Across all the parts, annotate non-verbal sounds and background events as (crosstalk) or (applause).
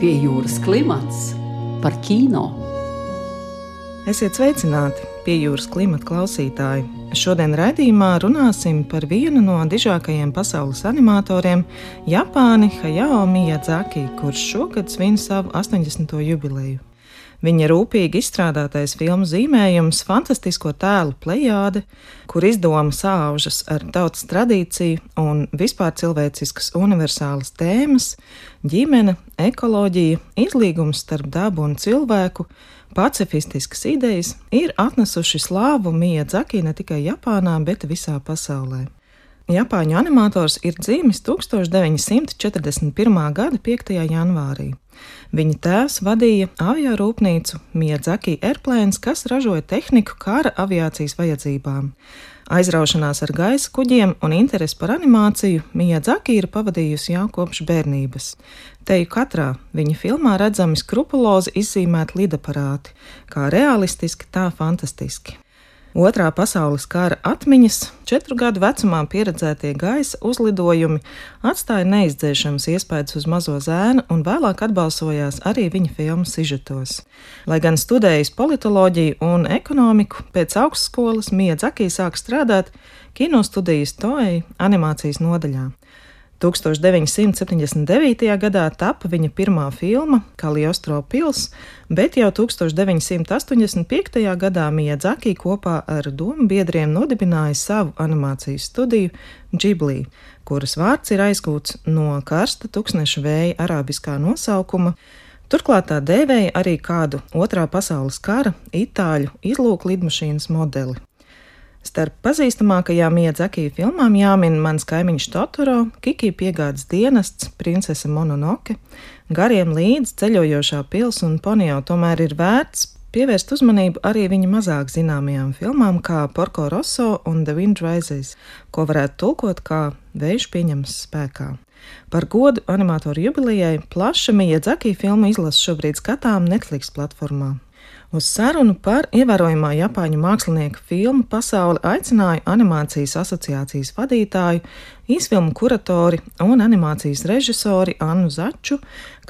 Pie jūras klimats par kino. Esiet sveicināti, pie jūras klimata klausītāji. Šodien raidījumā runāsim par vienu no dižākajiem pasaules animatoriem, Japāni Hayao Miyazaki, kurš šogad svin savu 80. jubileju. Viņa rūpīgi izstrādātais filmu zīmējums, fantastisko tēlu plejāde, kur izdoma sāužas ar tautas tradīciju un vispār cilvēciskas universālas tēmas - ģimene, ekoloģija, izlīgums starp dabu un cilvēku, pacifistiskas idejas ir atnesuši slāvu Mija Dzaki ne tikai Japānā, bet visā pasaulē. Japāņu animators ir dzimis 1941. gada 5. janvārī. Viņa tēvs vadīja avio rūpnīcu Miedzaki Airplanes, kas ražoja tehniku kara aviācijas vajadzībām. Aizraušanās ar gaisa kuģiem un interesi par animāciju Miedzaki ir pavadījusi jau kopš bērnības. Teju katrā viņa filmā redzami skrupulozi izzīmēti lidaparāti, kā realistiski, tā fantastiski. Otrā pasaules kara atmiņas, četru gadu vecumā pieredzētie gaisa uzlidojumi atstāja neizdzēšams iespējas uz mazo zēnu un vēlāk atbalsojās arī viņa filmu sižetos. Lai gan studējis politoloģiju un ekonomiku, pēc augstskolas Miedzakī sāk strādāt kinostudijas Toei animācijas nodaļā. 1979. gadā tapa viņa pirmā filma Kaliostro pils, bet jau 1985. gadā Miedzaki kopā ar domu biedriem nodibināja savu animācijas studiju Ghibli, kuras vārds ir aizgūts no karsta tūkstneša vēja arabiskā nosaukuma. Turklāt tā dēvēja arī kādu otrā pasaules kara itāļu izlūku lidmašīnas modeli. Starp pazīstamākajām iedzakīju filmām jāmin mans kaimiņš Totoro, Kiki piegādes dienests, princese Mononoke, gariem līdz ceļojošā pils un ponijā tomēr ir vērts pievērst uzmanību arī viņa mazāk zināmajām filmām, kā Porco Rosso un The Wind Rises, ko varētu tulkot kā Vējš pieņems spēkā. Par godu animatoru jubilejai plaša Mija Dzakī filmu izlasa šobrīd skatām Netflix platformā. Uz sarunu par ievērojamā Japāņu mākslinieka filmu pasauli aicināja animācijas asociācijas vadītāju, īsfilmu kuratori un animācijas režisori Annu Začu,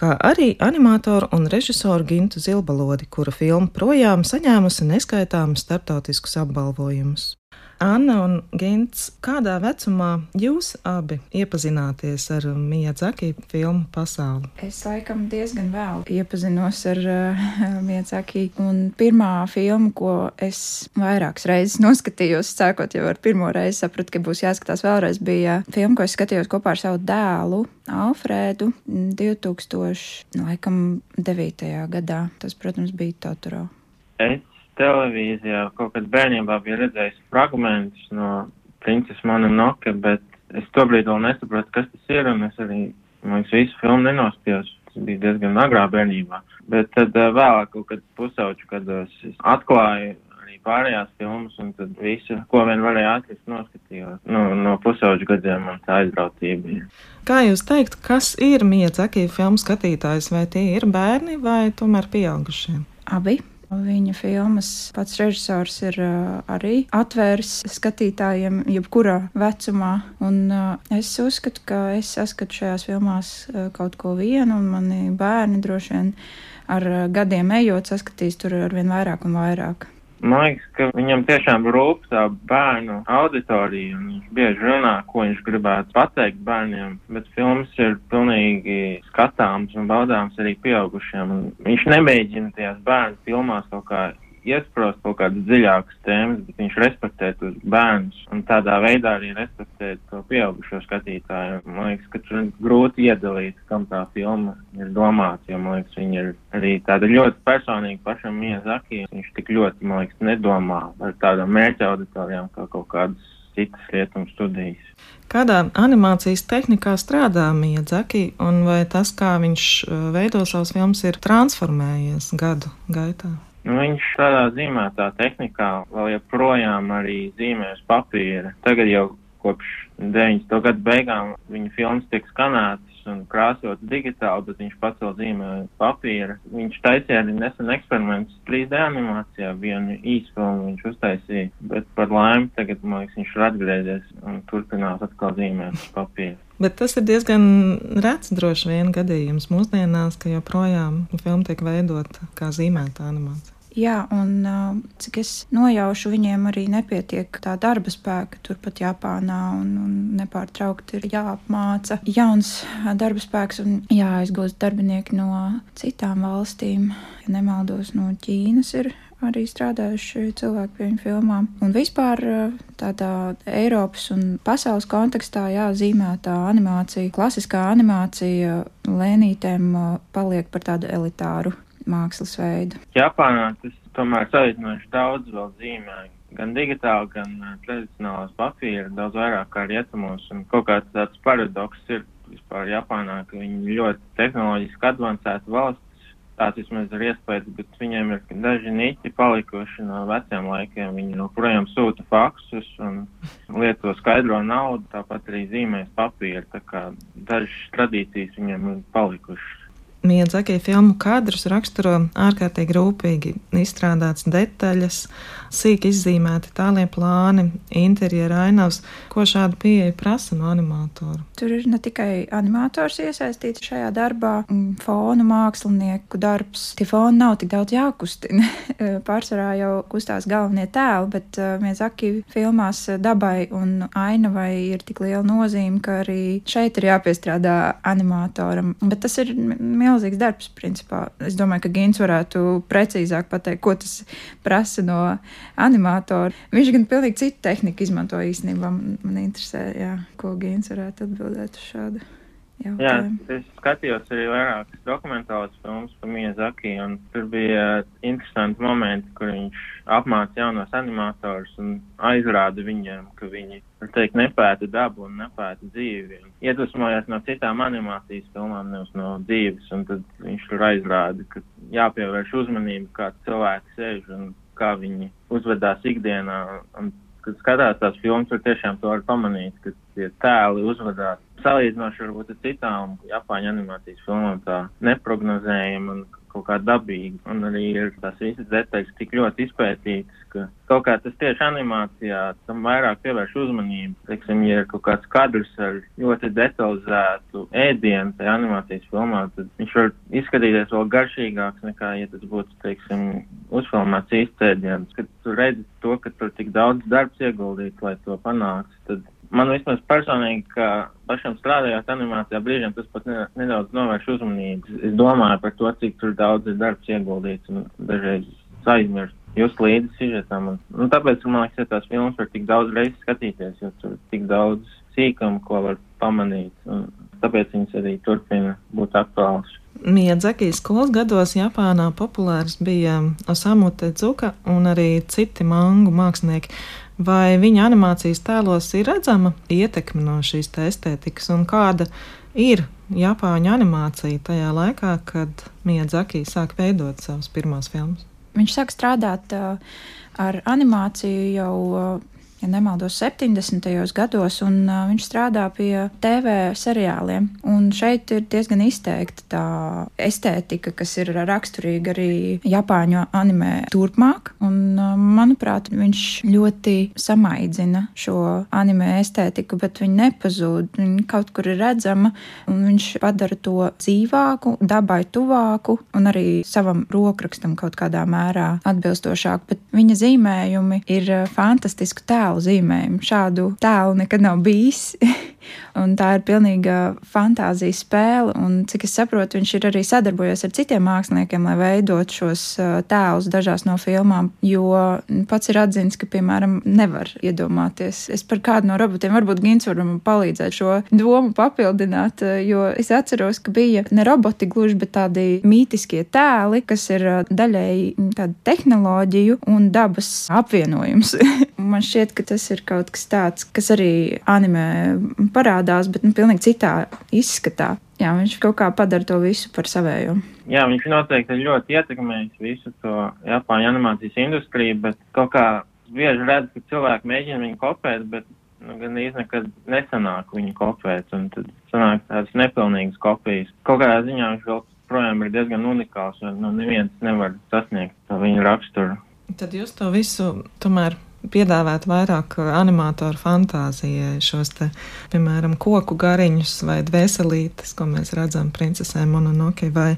kā arī animatoru un režisoru Gintu Zilbalodi, kura filma projām saņēmusi neskaitāmus starptautiskus apbalvojumus. Anna un Gins, kādā vecumā jūs abi iepazināties ar Miyazaki filmu pasauli? Es laikam diezgan vēl iepazinos ar uh, (laughs) Miyazaki, un pirmā filma, ko es vairākas reizes noskatījos, sākot jau ar pirmo reizi, sapratu, ka būs jāskatās vēlreiz, bija filma, ko es skatījos kopā ar savu dēlu. Alfrēdu 2009. gadā. Tas, protams, bija Totoro. Es televīzijā kaut kad bērnībā bija redzējis fragmentus no Princeses Mononoke, bet es tobrīd vēl nesapratu, kas tas ir, un es arī, man liekas, visu filmu nenospījos. Tas bija diezgan agrā bērnībā. Bet tad uh, vēlāk, kaut kad pusauču, kad es atklāju arī pārējās filmas, un tad visu, ko vien varēja atrast, noskatījos. No, no pusauģu gadiem man tā aizrautība. Kā jūs teikt, kas ir Miyazaki filmu skatītājs? Vai tie ir bērni vai tomēr pieaugušie? Abi. Viņa filmas pats režisors ir arī atvērs skatītājiem jebkurā vecumā. Un, es uzskatu, ka es saskatu šajās filmās kaut ko vienu, un mani bērni droši vien ar gadiem ejot saskatīs tur ar vien vairāk un vairāk. Man liekas, ka viņam tiešām rūp tā bērnu auditorija, un viņš bieži runā, ko viņš gribētu pateikt bērniem, bet filmas ir pilnīgi skatāms un baudāms arī pieaugušiem, un viņš nemēģina tajās bērnu filmās kaut kā iesprost kaut kādas dziļākas tēmas, bet viņš respektē tos bērnus un tādā veidā arī respektē to pieaugušo skatītāju. Man liekas, ka tur ir grūti iedalīt, kam tā filma ir domāta, jo man liekas, viņa ir arī tāda ļoti personīga pašam Miezaki. Viņš tik ļoti, man liekas, nedomā par tādām mērķa auditorijām kā kaut kādas citas rietums studijas. Kādā animācijas tehnikā strādā Miedzaki, un vai tas, kā viņš uh, veido savus filmas, ir transformējies gadu gaitā? Nu, viņš tādā zīmētā tehnikā vēl joprojām arī zīmē uz papīra. Tagad jau kopš 90. gadu beigām viņa filmas tiek skanētas un krāsotas digitāli, bet viņš vēl zīmē papīra. Viņš taisīja arī nesen eksperimentus 3D animācijā, vienu īsfilmu viņš uztaisīja, bet par laimi tagad, man liekas, viņš ir atgriezies un turpinās atkal zīmēt uz papīra. Bet tas ir diezgan rets droši vien gadījums mūsdienās, ka joprojām filma tiek veidota kā zīmēta animācija. Jā, un cik es nojaušu, viņiem arī nepietiek tā darba spēka turpat Japānā, un, un nepārtraukti ir jāapmāca jauns darba spēks un jāizgūst darbinieki no citām valstīm. Ja nemaldos, no Ķīnas ir arī strādājuši cilvēki pie viņu filmām. Un vispār tādā Eiropas un pasaules kontekstā jāzīmētā animācija, klasiskā animācija lēnītēm paliek par tādu elitāru mākslas veidu. Japānā tas tomēr salīdzinoši daudz vēl zīmē. Gan digitāli, gan uh, tradicionālās papīra daudz vairāk kā rietumos. Un kaut kāds tāds paradoks ir vispār Japānā, ka viņi ļoti tehnoloģiski advancēta valsts. Tāds vismaz ir iespējas, bet viņiem ir daži niķi palikuši no veciem laikiem. Viņi joprojām sūta faksus un lieto skaidro naudu, tāpat arī zīmēs papīru. Tā kā dažas tradīcijas viņiem ir palikušas. Miedzaki filmu kadrus raksturo ārkārtīgi rūpīgi izstrādāts detaļas, sīki izzīmēti tālie plāni, interjera ainavas, ko šāda pieeja prasa no animatoru. Tur ir ne tikai animators iesaistīts šajā darbā, fonu mākslinieku darbs. Tie foni nav tik daudz jākustina. (laughs) Pārsvarā jau kustās galvenie tēli, bet uh, Miedzaki filmās dabai un ainavai ir tik liela nozīme, ka arī šeit ir jāpiestrādā animatoram. Bet tas ir milzīgs darbs, principā. Es domāju, ka Gins varētu precīzāk pateikt, ko tas prasa no animatora. Viņš gan pilnīgi citu tehniku izmanto īstenībā. Man, man interesē, jā, ko Gins varētu atbildēt uz šādu. Jautājumu. Jā, es skatījos arī vairākas dokumentālas filmas par Miyazaki, un tur bija interesanti momenti, kur viņš apmāca jaunos animatorus un aizrāda viņiem, ka viņi, var teikt, nepēta dabu un nepēta dzīvi. Un iedvesmojās no citām animācijas filmām, nevis no dzīves, un tad viņš tur aizrāda, ka jāpievērš uzmanība, kā cilvēki sēž un kā viņi uzvedās ikdienā. Un, kad skatās tās filmas, tur tiešām to var pamanīt, ka tie tēli uzvedās salīdzinoši varbūt ar citām Japāņu animācijas filmām tā neprognozējami un kaut kā dabīgi. Un arī ir tās visas detaļas tik ļoti izpētītas, ka kaut kā tas tieši animācijā tam vairāk pievērš uzmanību. Teiksim, ja ir kaut kāds kadrs ar ļoti detalizētu ēdienu tajā animācijas filmā, tad viņš var izskatīties vēl garšīgāks nekā, ja tas būtu, teiksim, uzfilmēts īstēdiens. Kad tu redzi to, ka tur tik daudz darbs ieguldīts, lai to panāktu, tad man vismaz personīgi, ka pašam strādājot animācijā, brīžiem tas pat nedaudz novērš uzmanību. Es domāju par to, cik tur daudz ir darbs ieguldīts un dažreiz aizmirst. Jūs līdzi sižetam. Un, nu, tāpēc, man liekas, ja tās filmas var tik daudz reizes skatīties, jo tur ir tik daudz sīkumu, ko var pamanīt. Un tāpēc viņas arī turpina būt aktuāls. Miedzaki skolas gados Japānā populārs bija Osamu Tezuka un arī citi mangu mākslinieki. Vai viņa animācijas tēlos ir redzama ietekme no šīs estētikas, un kāda ir Japāņu animācija tajā laikā, kad Miedzaki sāk veidot savas pirmās filmas? Viņš sāk strādāt uh, ar animāciju jau uh, ja nemaldos, 70. gados, un uh, viņš strādā pie TV seriāliem. Un šeit ir diezgan izteikta tā estētika, kas ir raksturīga arī Japāņu animē turpmāk. Un, uh, manuprāt, viņš ļoti samaidzina šo animē estētiku, bet viņa nepazūd. Viņa kaut kur ir redzama, un viņš padara to dzīvāku, dabai tuvāku un arī savam rokrakstam kaut kādā mērā atbilstošāk. Bet viņa zīmējumi ir fantastiski tēli tēlu zīmējumu. Šādu tēlu nekad nav bijis. (laughs) un tā ir pilnīga fantāzijas spēle. Un, cik es saprotu, viņš ir arī sadarbojies ar citiem māksliniekiem, lai veidot šos tēlus dažās no filmām. Jo pats ir atzīts, ka, piemēram, nevar iedomāties. Es par kādu no robotiem varbūt Gins varam palīdzēt šo domu papildināt, jo es atceros, ka bija ne roboti gluži, bet tādi mītiskie tēli, kas ir daļēji tāda tehnoloģiju un dabas apvienojums. (laughs) Man šķiet, ka tas ir kaut kas tāds, kas arī animē parādās, bet nu, pilnīgi citā izskatā. Jā, viņš kaut kā padara to visu par savēju. Jā, viņš noteikti ir ļoti ietekmējis visu to Japāņu animācijas industriju, bet kaut kā bieži redz, ka cilvēki mēģina viņu kopēt, bet nu, gan nekad nesanāk viņu kopēt, un tad sanāk tādas nepilnīgas kopijas. Kaut kādā ziņā viņš vēl projām ir diezgan unikāls, un nu, neviens nevar sasniegt to viņa raksturu. Tad jūs to visu tomēr piedāvāt vairāk animatoru fantāzijai šos te, piemēram, koku gariņus vai dvēselītes, ko mēs redzam princesē Mononoke, vai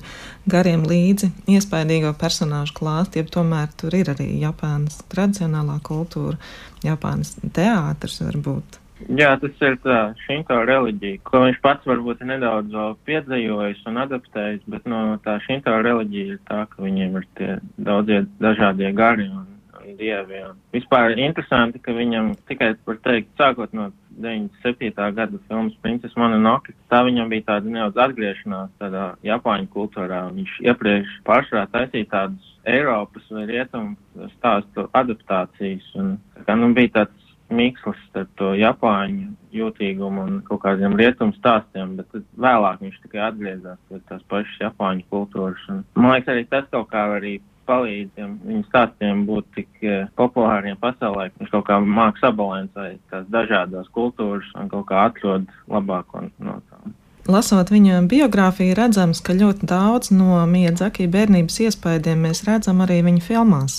gariem līdzi iespaidīgo personāžu klāstu, ja tomēr tur ir arī Japānas tradicionālā kultūra, Japānas teātris varbūt. Jā, tas ir tā šinto reliģija, ko viņš pats varbūt nedaudz piedzīvojis un adaptējis, bet no tā šinto reliģija ir tā, ka viņiem ir tie daudzie dažādie gari un, un dievi. Un vispār interesanti, ka viņam tikai par teikt, sākot no 97. gada filmas Princess Mononoke, tā viņam bija tāda nedaudz atgriešanās tādā Japāņu kultūrā. Viņš iepriekš pārsvarā taisīja tādus Eiropas vai Rietumu stāstu adaptācijas, un kā, nu, bija tāds mikslis starp to Japāņu jūtīgumu un kaut kādiem rietumu stāstiem, bet vēlāk viņš tikai atgriezās pie tās pašas Japāņu kultūras. Un, man liekas, arī tas kaut kā arī palīdz ja viņu stāstiem būt tik uh, populāriem pasaulē, ka viņš kaut kā māk sabalansēt tās dažādas kultūras un kaut kā atrod labāko no tām. Lasot viņa biogrāfiju, redzams, ka ļoti daudz no Miedzaki bērnības iespaidiem mēs redzam arī viņa filmās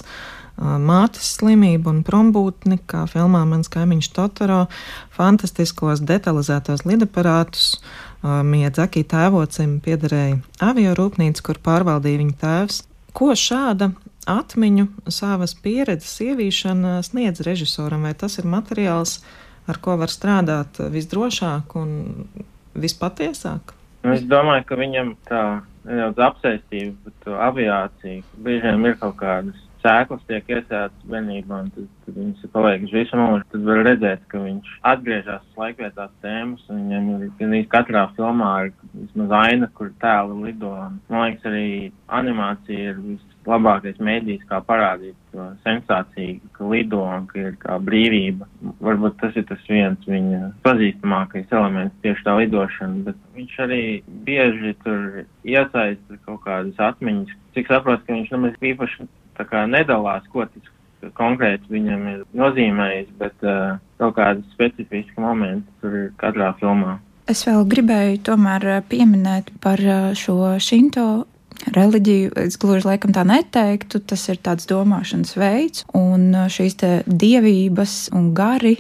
mātes slimību un prombūtni, kā filmā Mans kaimiņš Totoro, fantastiskos detalizētos lidaparātus. Miedzaki tēvocim piederēja avio rūpnīca, kur pārvaldīja viņa tēvs. Ko šāda atmiņu, savas pieredzes ievīšana sniedz režisoram, vai tas ir materiāls, ar ko var strādāt visdrošāk un vispatiesāk? Nu, es domāju, ka viņam tā nedaudz apsēstība par aviāciju biežiem ir kaut kādas sēklas tiek iesētas bērnībā, un tad, tad viņas ir palikušas visu mūžu. Tad var redzēt, ka viņš atgriežas laikvietās tēmas, un viņam ir gandrīz katrā filmā ir vismaz aina, kur tēli lido. Man liekas, arī animācija ir vislabākais mēdījis, kā parādīt to sensāciju, ka lido un ka ir kā brīvība. Varbūt tas ir tas viens viņa pazīstamākais elements, tieši tā lidošana, bet viņš arī bieži tur iesaista kaut kādas atmiņas. Cik saprotu, ka viņš nemaz īpaši nedalās, ko tas konkrēti viņam ir nozīmējis, bet uh, kaut kādi specifiski momenti tur ir katrā filmā. Es vēl gribēju tomēr pieminēt par šo šinto reliģiju. Es gluži laikam tā neteiktu, tas ir tāds domāšanas veids, un šīs dievības un gari,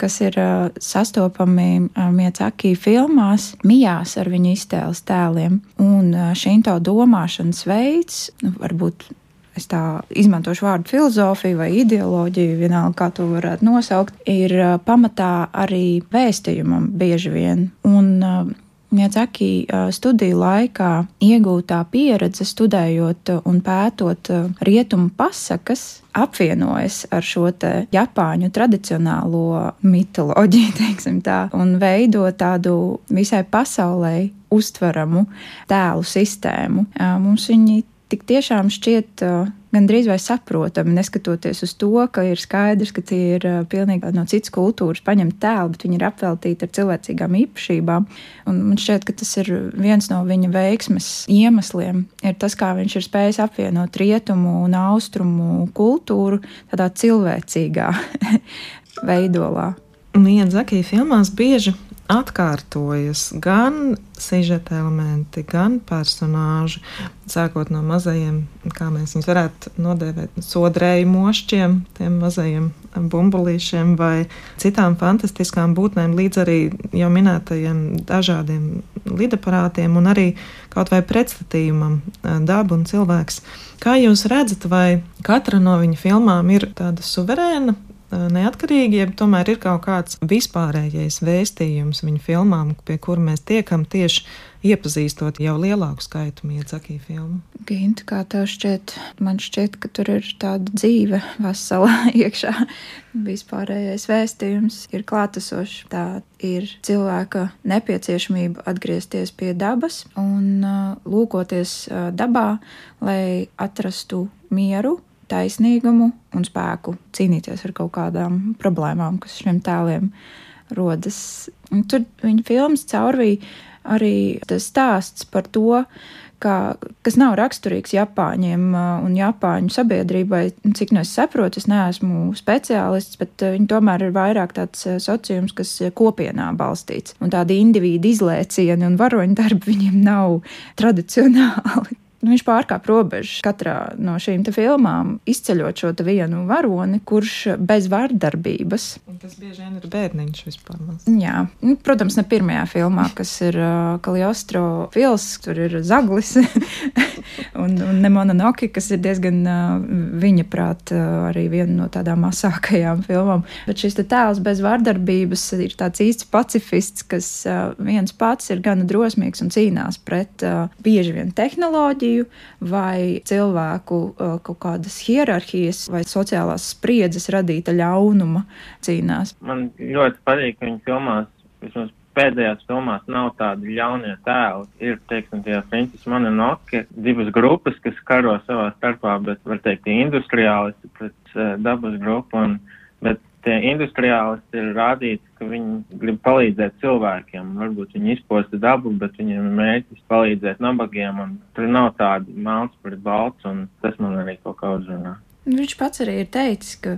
kas ir sastopami Miecaki filmās, mijās ar viņa iztēles tēliem. Un šinto domāšanas veids, nu, varbūt es tā izmantošu vārdu filozofija vai ideoloģija, vienalga kā to varētu nosaukt, ir pamatā arī vēstījumam bieži vien. Un, Miedzaki studiju laikā iegūtā pieredze, studējot un pētot rietumu pasakas, apvienojas ar šo Japāņu tradicionālo mitoloģiju, (laughs) teiksim tā, un veido tādu visai pasaulē uztveramu tēlu sistēmu. Mums viņi tik tiešām šķiet uh, gandrīz vai saprotami, neskatoties uz to, ka ir skaidrs, ka tie ir uh, pilnīgi no citas kultūras paņemti tēli, bet viņi ir apveltīti ar cilvēcīgām īpašībām. Un man šķiet, ka tas ir viens no viņa veiksmes iemesliem, ir tas, kā viņš ir spējis apvienot rietumu un austrumu kultūru tādā cilvēcīgā (laughs) veidolā. Miedzakī filmās bieži atkārtojas gan sižeta elementi, gan personāži. Sākot no mazajiem, kā mēs viņus varētu nodēvēt, sodrēju mošķiem, tiem mazajiem bumbulīšiem vai citām fantastiskām būtnēm, līdz arī jau minētajiem dažādiem lidaparātiem un arī kaut vai pretstatījumam daba un cilvēks. Kā jūs redzat, vai katra no viņa filmām ir tāda suverēna neatkarīgi, ja tomēr ir kaut kāds vispārējais vēstījums viņa filmām, pie kura mēs tiekam tieši iepazīstot jau lielāku skaitu miedzakī filmu. Ginta, kā tev šķiet, man šķiet, ka tur ir tāda dzīve vesela (laughs) iekšā. Vispārējais vēstījums ir klātesošs. Tā ir cilvēka nepieciešamība atgriezties pie dabas un uh, lūkoties uh, dabā, lai atrastu mieru taisnīgumu un spēku cīnīties ar kaut kādām problēmām, kas šiem tēliem rodas. Un tur viņa filmas caurvīja arī tas stāsts par to, ka, kas nav raksturīgs Japāņiem uh, un Japāņu sabiedrībai. Cik no es saprotu, es neesmu speciālists, bet uh, viņi tomēr ir vairāk tāds uh, sociums, kas kopienā balstīts. Un tādi individu izlēcieni un varoņu darbi viņiem nav (laughs) tradicionāli nu, viņš pārkāp robežas katrā no šīm filmām, izceļot šo vienu varoni, kurš bez vardarbības. Tas bieži vien ir bērniņš vispār. Jā, nu, protams, ne pirmajā filmā, kas ir uh, Kaliostro pils, tur ir Zaglis (laughs) un, un Nemona Noki, kas ir diezgan viņa prāt arī viena no tādām masākajām filmām. Bet šis tēls bez vardarbības ir tāds īsts pacifists, kas viens pats ir gana drosmīgs un cīnās pret bieži vien tehnoloģiju vai cilvēku kaut kādas hierarhijas vai sociālās spriedzes radīta ļaunuma cīnās. Man ļoti patīk viņa filmās, vismaz pēdējās filmās nav tādi ļaunie tēli. Ir, teiksim, tie Francis Monenoke, divas grupas, kas karo savā starpā, bet, var teikt, industriālisti pret uh, dabas grupu, un, bet tie industriālisti ir rādīti, ka viņi grib palīdzēt cilvēkiem. Varbūt viņi izposta dabu, bet viņiem ir mērķis palīdzēt nabagiem, tur nav tāda melns pret balts, un tas man arī kaut kā uzrunā. Viņš pats arī ir teicis, ka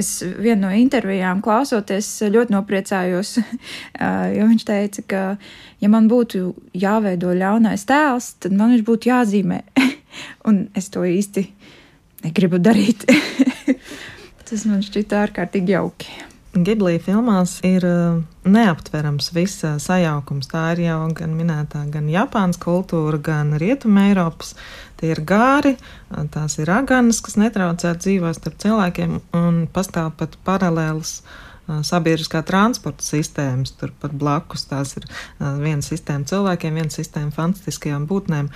es vienu no intervijām klausoties ļoti nopriecājos, (laughs) jo viņš teica, ka, ja man būtu jāveido ļaunais tēls, tad man viņš būtu jāzīmē. (laughs) un es to īsti negribu darīt. (laughs) Tas man šķita ārkārtīgi jauki. Giblī filmās ir neaptverams viss sajaukums. Tā ir jau gan minētā, gan Japānas kultūra, gan Rietuma Eiropas. Tie ir gāri, tās ir aganas, kas netraucē dzīvot starp cilvēkiem, un pastāv pat paralēlas sabiedriskā transporta sistēmas. Turpat blakus tās ir viena sistēma cilvēkiem, viena sistēma fantastiskajām būtnēm.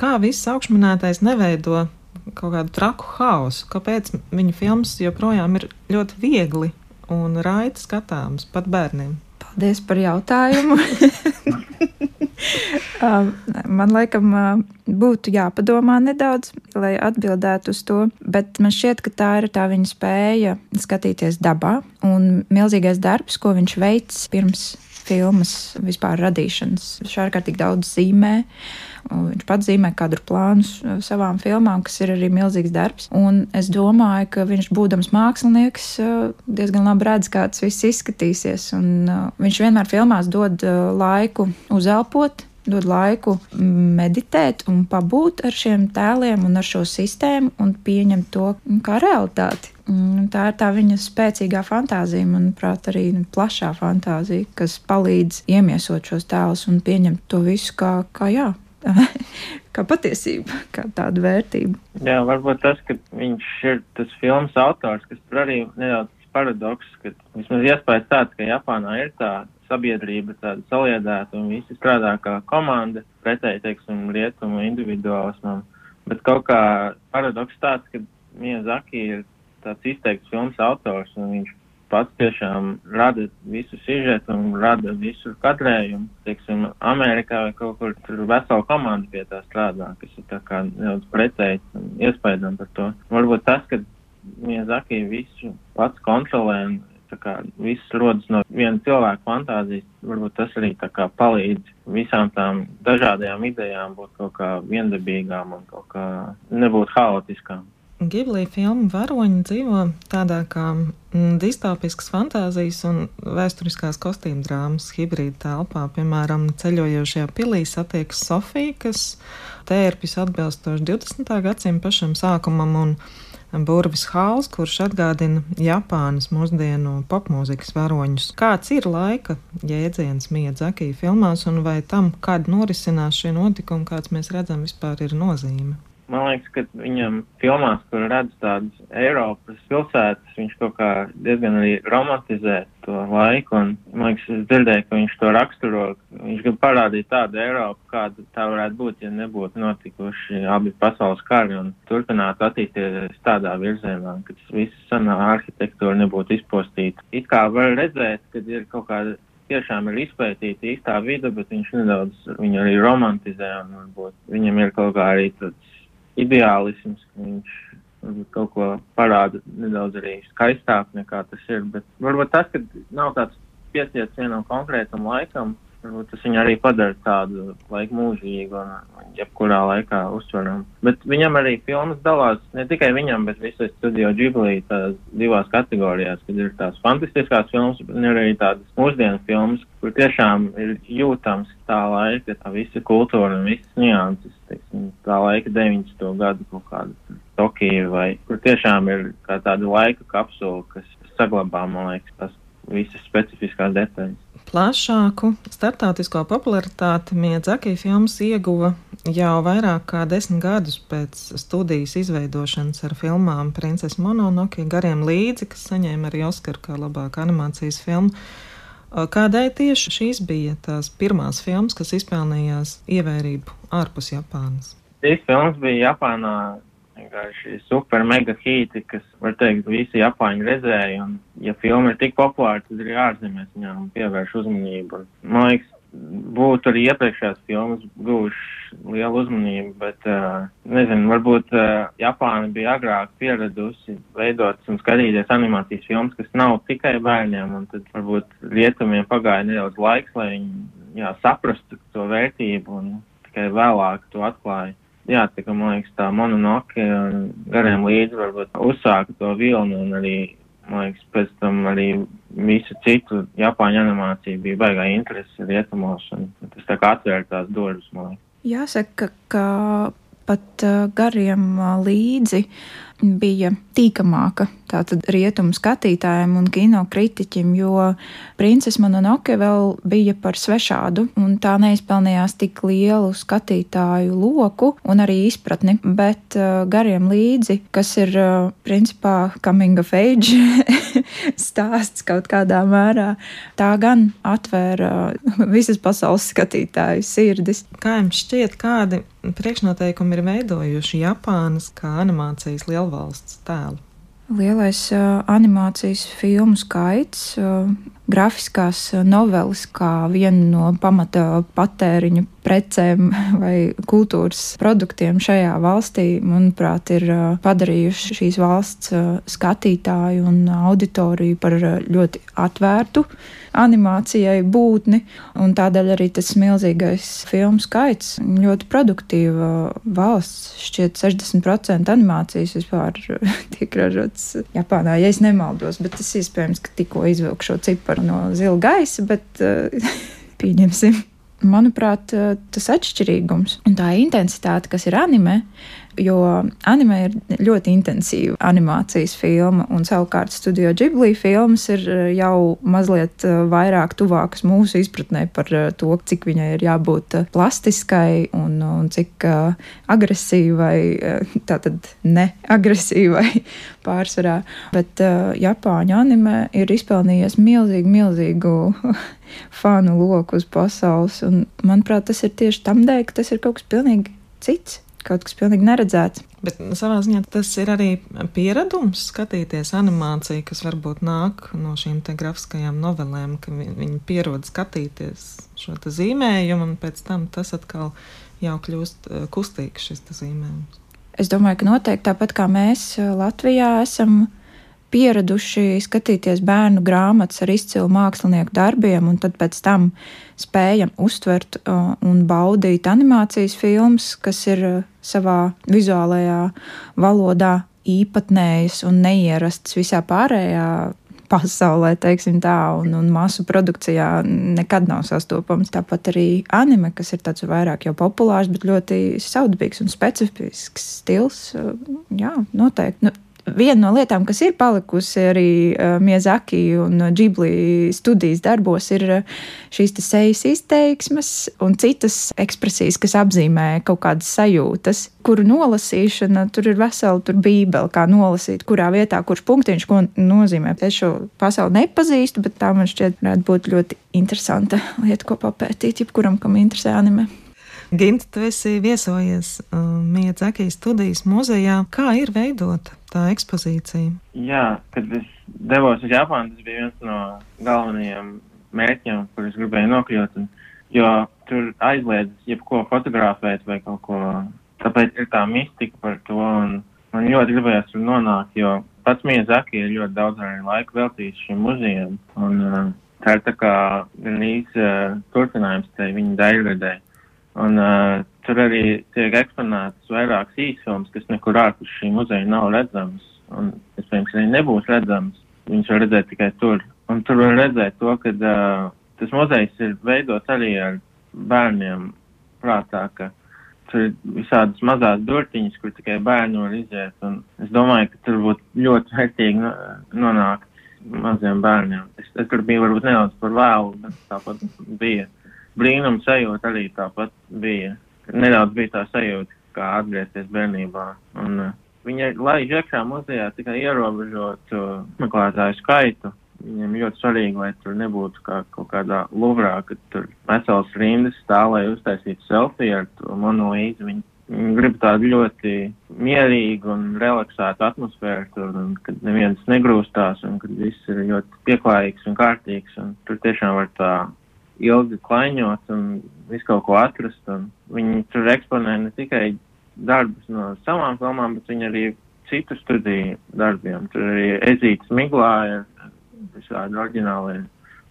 Kā viss augšminētais neveido kaut kādu traku haosu. Kāpēc viņa filmas joprojām ir ļoti viegli un raiti skatāmas pat bērniem? Paldies par jautājumu. (laughs) Um, man laikam būtu jāpadomā nedaudz, lai atbildētu uz to, bet man šķiet, ka tā ir tā viņa spēja skatīties dabā un milzīgais darbs, ko viņš veids pirms filmas vispār radīšanas. Viņš ārkārtīgi daudz zīmē. Viņš pats zīmē kadru plānus savām filmām, kas ir arī milzīgs darbs. Un es domāju, ka viņš, būdams mākslinieks, diezgan labi redz, kā tas viss izskatīsies. Un viņš vienmēr filmās dod laiku uzelpot, dod laiku meditēt un pabūt ar šiem tēliem un ar šo sistēmu un pieņemt to kā realitāti. Tā ir tā viņa spēcīgā fantāzija, manuprāt, arī plašā fantāzija, kas palīdz iemiesot šos tēlus un pieņemt to visu kā, kā jā, (laughs) kā patiesība, kā tāda vērtība. Jā, varbūt tas, ka viņš ir tas filmas autors, kas tur arī nedaudz paradoks, ka vismaz iespējas tāds, ka Japānā ir tā sabiedrība tāda saliedēta un visi strādā kā komanda, pretēji, teiksim, rietumu individuālismam. Bet kaut kā paradoks tāds, ka Miyazaki ir tāds izteikts filmas autors un viņš pats tiešām rada visu sižetu un rada visu kadrējumu. Teiksim, Amerikā vai kaut kur tur vesela komanda pie tā strādā, kas ir tā kā nedaudz pretēji iespējam par to. Varbūt tas, ka Miyazaki visu pats kontrolē un kā viss rodas no viena cilvēka fantāzijas, varbūt tas arī kā palīdz visām tām dažādajām idejām būt kaut kā viendabīgām un kaut kā nebūt haotiskām. Giblī filmu varoņi dzīvo tādā kā mm, distopiskas fantāzijas un vēsturiskās kostīm drāmas hibrīda telpā. Piemēram, ceļojošajā pilī satiekas Sofija, kas tērpjas atbilstoši 20. gadsimta pašam sākumam, un Burvis Hāls, kurš atgādina Japānas mūsdienu popmūzikas varoņus. Kāds ir laika jēdziens Miedzakī filmās, un vai tam, kad norisinās šie notikumi, kāds mēs redzam, vispār ir nozīme? Man liekas, ka viņam filmās, kur redz tādas Eiropas pilsētas, viņš kaut kā diezgan arī romantizē to laiku. Un, man liekas, es dzirdēju, ka viņš to raksturo. Viņš grib parādīt tādu Eiropu, kāda tā varētu būt, ja nebūtu notikuši abi pasaules kari un turpinātu attīstīties tādā virzienā, ka viss senā arhitektūra nebūtu izpostīta. It kā var redzēt, ka ir kaut kāda tiešām ir izpētīta īstā vide, bet viņš nedaudz viņu arī romantizē un varbūt viņam ir kaut kā arī tāds ideālisms, ka viņš varbūt kaut ko parāda nedaudz arī skaistāk nekā tas ir. Bet varbūt tas, ka nav tāds piesiets vienam konkrētam laikam, varbūt tas viņu arī padara tādu laiku mūžīgu un jebkurā laikā uztveram. Bet viņam arī filmas dalās, ne tikai viņam, bet visai studio Ghibli tās divās kategorijās, kad ir tās fantastiskās filmas, ir arī tādas mūsdienu filmas, kur tiešām ir jūtams tā laika, tā visa kultūra un visas nianses, teiksim, tā laika 90. gadu kaut kāda Tokija vai kur tiešām ir kā tāda laika kapsula, kas saglabā, man liekas, tas visas specifiskās detaļas. Plašāku startautisko popularitāti Miedzaki filmas ieguva jau vairāk kā desmit gadus pēc studijas izveidošanas ar filmām Princese Mononoke, gariem līdzi, kas saņēma arī Oskaru kā labākā animācijas filmu. Kādēļ tieši šīs bija tās pirmās filmas, kas izpelnījās ievērību ārpus Japānas? Šīs filmas bija Japānā vienkārši super mega hīti, kas, var teikt, visi Japāņi redzēja. Un, ja filma ir tik populāra, tad arī ārzemēs viņām pievērš uzmanību. Un, man liekas, būtu arī iepriekšējās filmas guvuši lielu uzmanību, bet, uh, nezinu, varbūt uh, Japāna bija agrāk pieradusi veidot un skatīties animācijas filmas, kas nav tikai bērniem, un tad varbūt rietumiem pagāja nedaudz laiks, lai viņi jā, saprastu to vērtību un tikai vēlāk to atklāja jā, tā kā man liekas, tā mononoke gariem līdzi varbūt uzsāka to vilni un arī, man liekas, pēc tam arī visu citu Japāņu animāciju bija baigā interesi rietumos un tas tā kā atvēra tās durvis, man liekas. Jāsaka, ka pat uh, gariem uh, līdzi bija tīkamāka tātad rietumu skatītājiem un kino kritiķim, jo Princese Mononoke vēl bija par svešādu, un tā neizpelnījās tik lielu skatītāju loku un arī izpratni, bet uh, gariem līdzi, kas ir uh, principā coming of age (laughs) stāsts kaut kādā mērā, tā gan atvēra uh, visas pasaules skatītāju sirdis. Kā jums šķiet, kādi priekšnoteikumi ir veidojuši Japānas kā animācijas lielvalsts tēlu? Lielais uh, animācijas filmu skaits, uh, grafiskās noveles kā viena no pamata patēriņa precēm vai kultūras produktiem šajā valstī, manuprāt, ir padarījuši šīs valsts skatītāju un auditoriju par ļoti atvērtu animācijai būtni, un tādēļ arī tas milzīgais filmu skaits ļoti produktīva valsts. Šķiet, 60% animācijas vispār (laughs) tiek ražotas Japānā, ja es nemaldos, bet tas iespējams, ka tikko izvilku šo ciparu no zila gaisa, bet (laughs) pieņemsim manuprāt, tas atšķirīgums un tā intensitāte, kas ir anime, jo anime ir ļoti intensīva animācijas filma, un savukārt studio Ghibli filmas ir eh, jau mazliet eh, vairāk tuvākas mūsu izpratnē par to, cik viņai ir jābūt plastiskai un, un cik agresīvai, tātad neagresīvai (laughs) pārsvarā. Bet Japāņu anime ir izpelnījies milzīgu, milzīgu (laughs) fanu loku uz pasaules. Un, manuprāt, tas ir tieši tam dēļ, ka tas ir kaut kas pilnīgi cits. Kaut kas pilnīgi neredzēts. Bet nu, savā ziņā tas ir arī pieredums skatīties animāciju, kas varbūt nāk no šīm grafiskajām novelēm, ka viņi pierod skatīties šo zīmējumu, un pēc tam tas atkal jau kļūst eh, kustīgs šis zīmējums. Es domāju, ka noteikti tāpat kā mēs eh, Latvijā esam pieraduši skatīties bērnu grāmatas ar izcilu mākslinieku darbiem, un tad pēc tam spējam uztvert uh, un baudīt animācijas filmas, kas ir uh, savā vizuālajā valodā īpatnējas un neierastas visā pārējā pasaulē, teiksim tā, un, un masu produkcijā nekad nav sastopams. Tāpat arī anime, kas ir tāds vairāk jau populārs, bet ļoti saudabīgs un specifisks stils. Uh, jā, noteikti. Nu, viena no lietām, kas ir palikusi arī uh, Miyazaki un Ghibli studijas darbos, ir uh, šīs sejas izteiksmes un citas ekspresijas, kas apzīmē kaut kādas sajūtas, kuru nolasīšana tur ir vesela tur bībele, kā nolasīt, kurā vietā, kurš punktiņš ko nozīmē. Es šo pasauli nepazīstu, bet tā man šķiet varētu būt ļoti interesanta lieta, ko papētīt, jebkuram, kam interesē anime. Gint, tu esi viesojies uh, Miyazaki studijas muzejā. Kā ir veidota tā ekspozīcija? Jā, kad es devos uz Japānu, tas bija viens no galvenajiem mērķiem, kurus gribēju nokļūt. Un, jo tur aizliedz jebko fotografēt vai kaut ko. Tāpēc ir tā mistika par to. Man ļoti gribējās tur nonākt, jo pats Miyazaki ir ļoti daudz laika veltījis šim muzejam. Un, uh, tā ir tā kā gan īsts uh, turpinājums tai viņa daļradē. Un uh, tur arī tiek eksponētas vairākas īsfilmas, kas nekur ārpus šī muzeja nav redzamas. Un, iespējams, arī nebūs redzamas. Viņus var redzēt tikai tur. Un tur var redzēt to, ka uh, tas muzejs ir veidots arī ar bērniem prātā, ka tur ir visādas mazās durtiņas, kur tikai bērni var iziet. Un es domāju, ka tur būtu ļoti vērtīgi no, nonākt maziem bērniem. Es, es tur biju varbūt nedaudz par vēlu, bet tāpat bija. Brīnum sajūta arī tāpat bija. Nedaudz bija tā sajūta, kā atgriezties bērnībā. Un, uh, Viņa laiž iekšā muzejā tikai ierobežotu meklētāju skaitu. Viņiem ļoti svarīgi, lai tur nebūtu kā kaut kādā luvrā, kad tur vesels rindas stāv, lai uztaisītu selfiju ar to monolīzi. Viņi, viņi grib tādu ļoti mierīgu un relaksētu atmosfēru tur, un kad neviens negrūstās, un kad viss ir ļoti pieklājīgs un kārtīgs, un tur tiešām var tā ilgi klaiņot un visu kaut ko atrast, viņi tur eksponē ne tikai darbus no savām filmām, bet viņi arī citu studiju darbiem. Tur arī Ezīts Miglā ir visādi oriģināli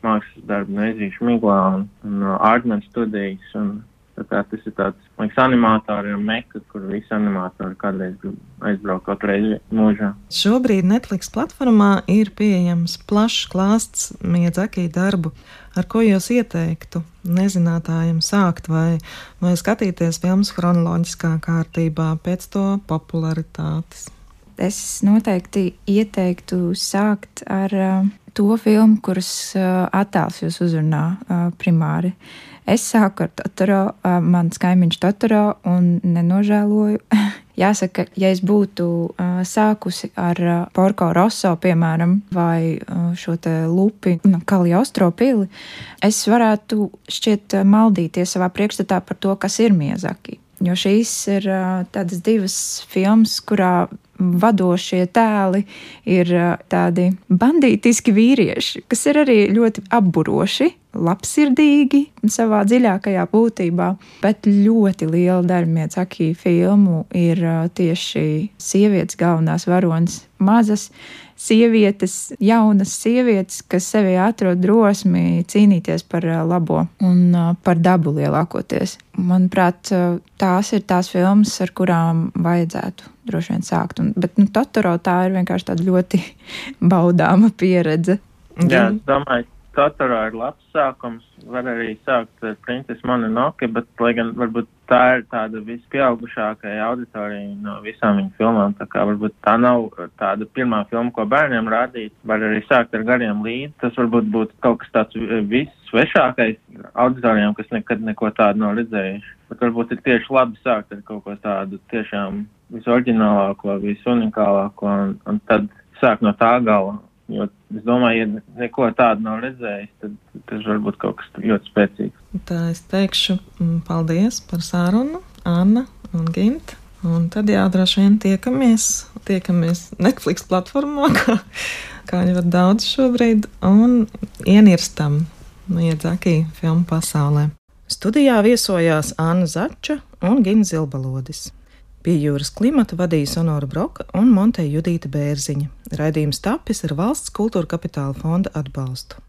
mākslas darbi no Ezīša Miglā un, un no Ardman studijas. Un, tas ir tāds, liekas, animatoriem meka, kur visi animatori kādreiz aizbraukt kaut reizi mūžā. Šobrīd Netflix platformā ir pieejams plašs klāsts Miedzakī darbu, ar ko jūs ieteiktu nezinātājiem sākt vai, vai skatīties filmas chronoloģiskā kārtībā pēc to popularitātes. Es noteikti ieteiktu sākt ar uh, to filmu, kuras uh, attēls jūs uzrunā uh, primāri. Uh, Es sāku ar Totoro, mans kaimiņš Totoro, un nenožēloju. (laughs) Jāsaka, ja es būtu uh, sākusi ar uh, Porko Rosso, piemēram, vai uh, šo te lupi, nu, Kaliostro pili, es varētu šķiet maldīties savā priekšstatā par to, kas ir Miezaki. Jo šīs ir tādas divas filmas, kurā vadošie tēli ir tādi bandītiski vīrieši, kas ir arī ļoti apburoši, labsirdīgi savā dziļākajā būtībā, bet ļoti liela daļa Miecaki filmu ir tieši sievietes galvenās varonas, mazas sievietes, jaunas sievietes, kas sevī atrod drosmi cīnīties par labo un par dabu lielākoties. Manuprāt, tās ir tās filmas, ar kurām vajadzētu droši vien sākt. Un, bet nu, Totoro tā ir vienkārši tāda ļoti (laughs) baudāma pieredze. Jā, es domāju, Totoro ir labs sākums. Var arī sākt ar Princesi Mononoke, bet, lai gan varbūt tā ir tāda vispieaugušākajā auditorijā no visām viņa filmām, tā kā varbūt tā nav tāda pirmā filma, ko bērniem rādīt. Var arī sākt ar gariem līdzi. Tas varbūt būtu kaut kas tāds vissvešākais auditorijām, kas nekad neko tādu nav redzējuši. Bet varbūt ir tieši labi sākt ar kaut ko tādu tiešām visoriģinālāko, visunikālāko, un, un tad sāk no tā gala. Jo es domāju, ja neko tādu nav redzējis, tad tas var būt kaut kas ļoti spēcīgs. Tā es teikšu mm, paldies par sārunu, Anna un Ginta. Un tad jā, droši vien tiekamies, tiekamies Netflix platformā, (laughs) kā, kā jau ir daudz šobrīd, un ienirstam Miedzakī filmu pasaulē. Studijā viesojās Anna Zača un Gina Zilbalodis. Pie jūras klimata vadīja Sonora Broka un Monteja Judīta Bērziņa. Raidījums tapis ar valsts kultūra kapitāla fonda atbalstu.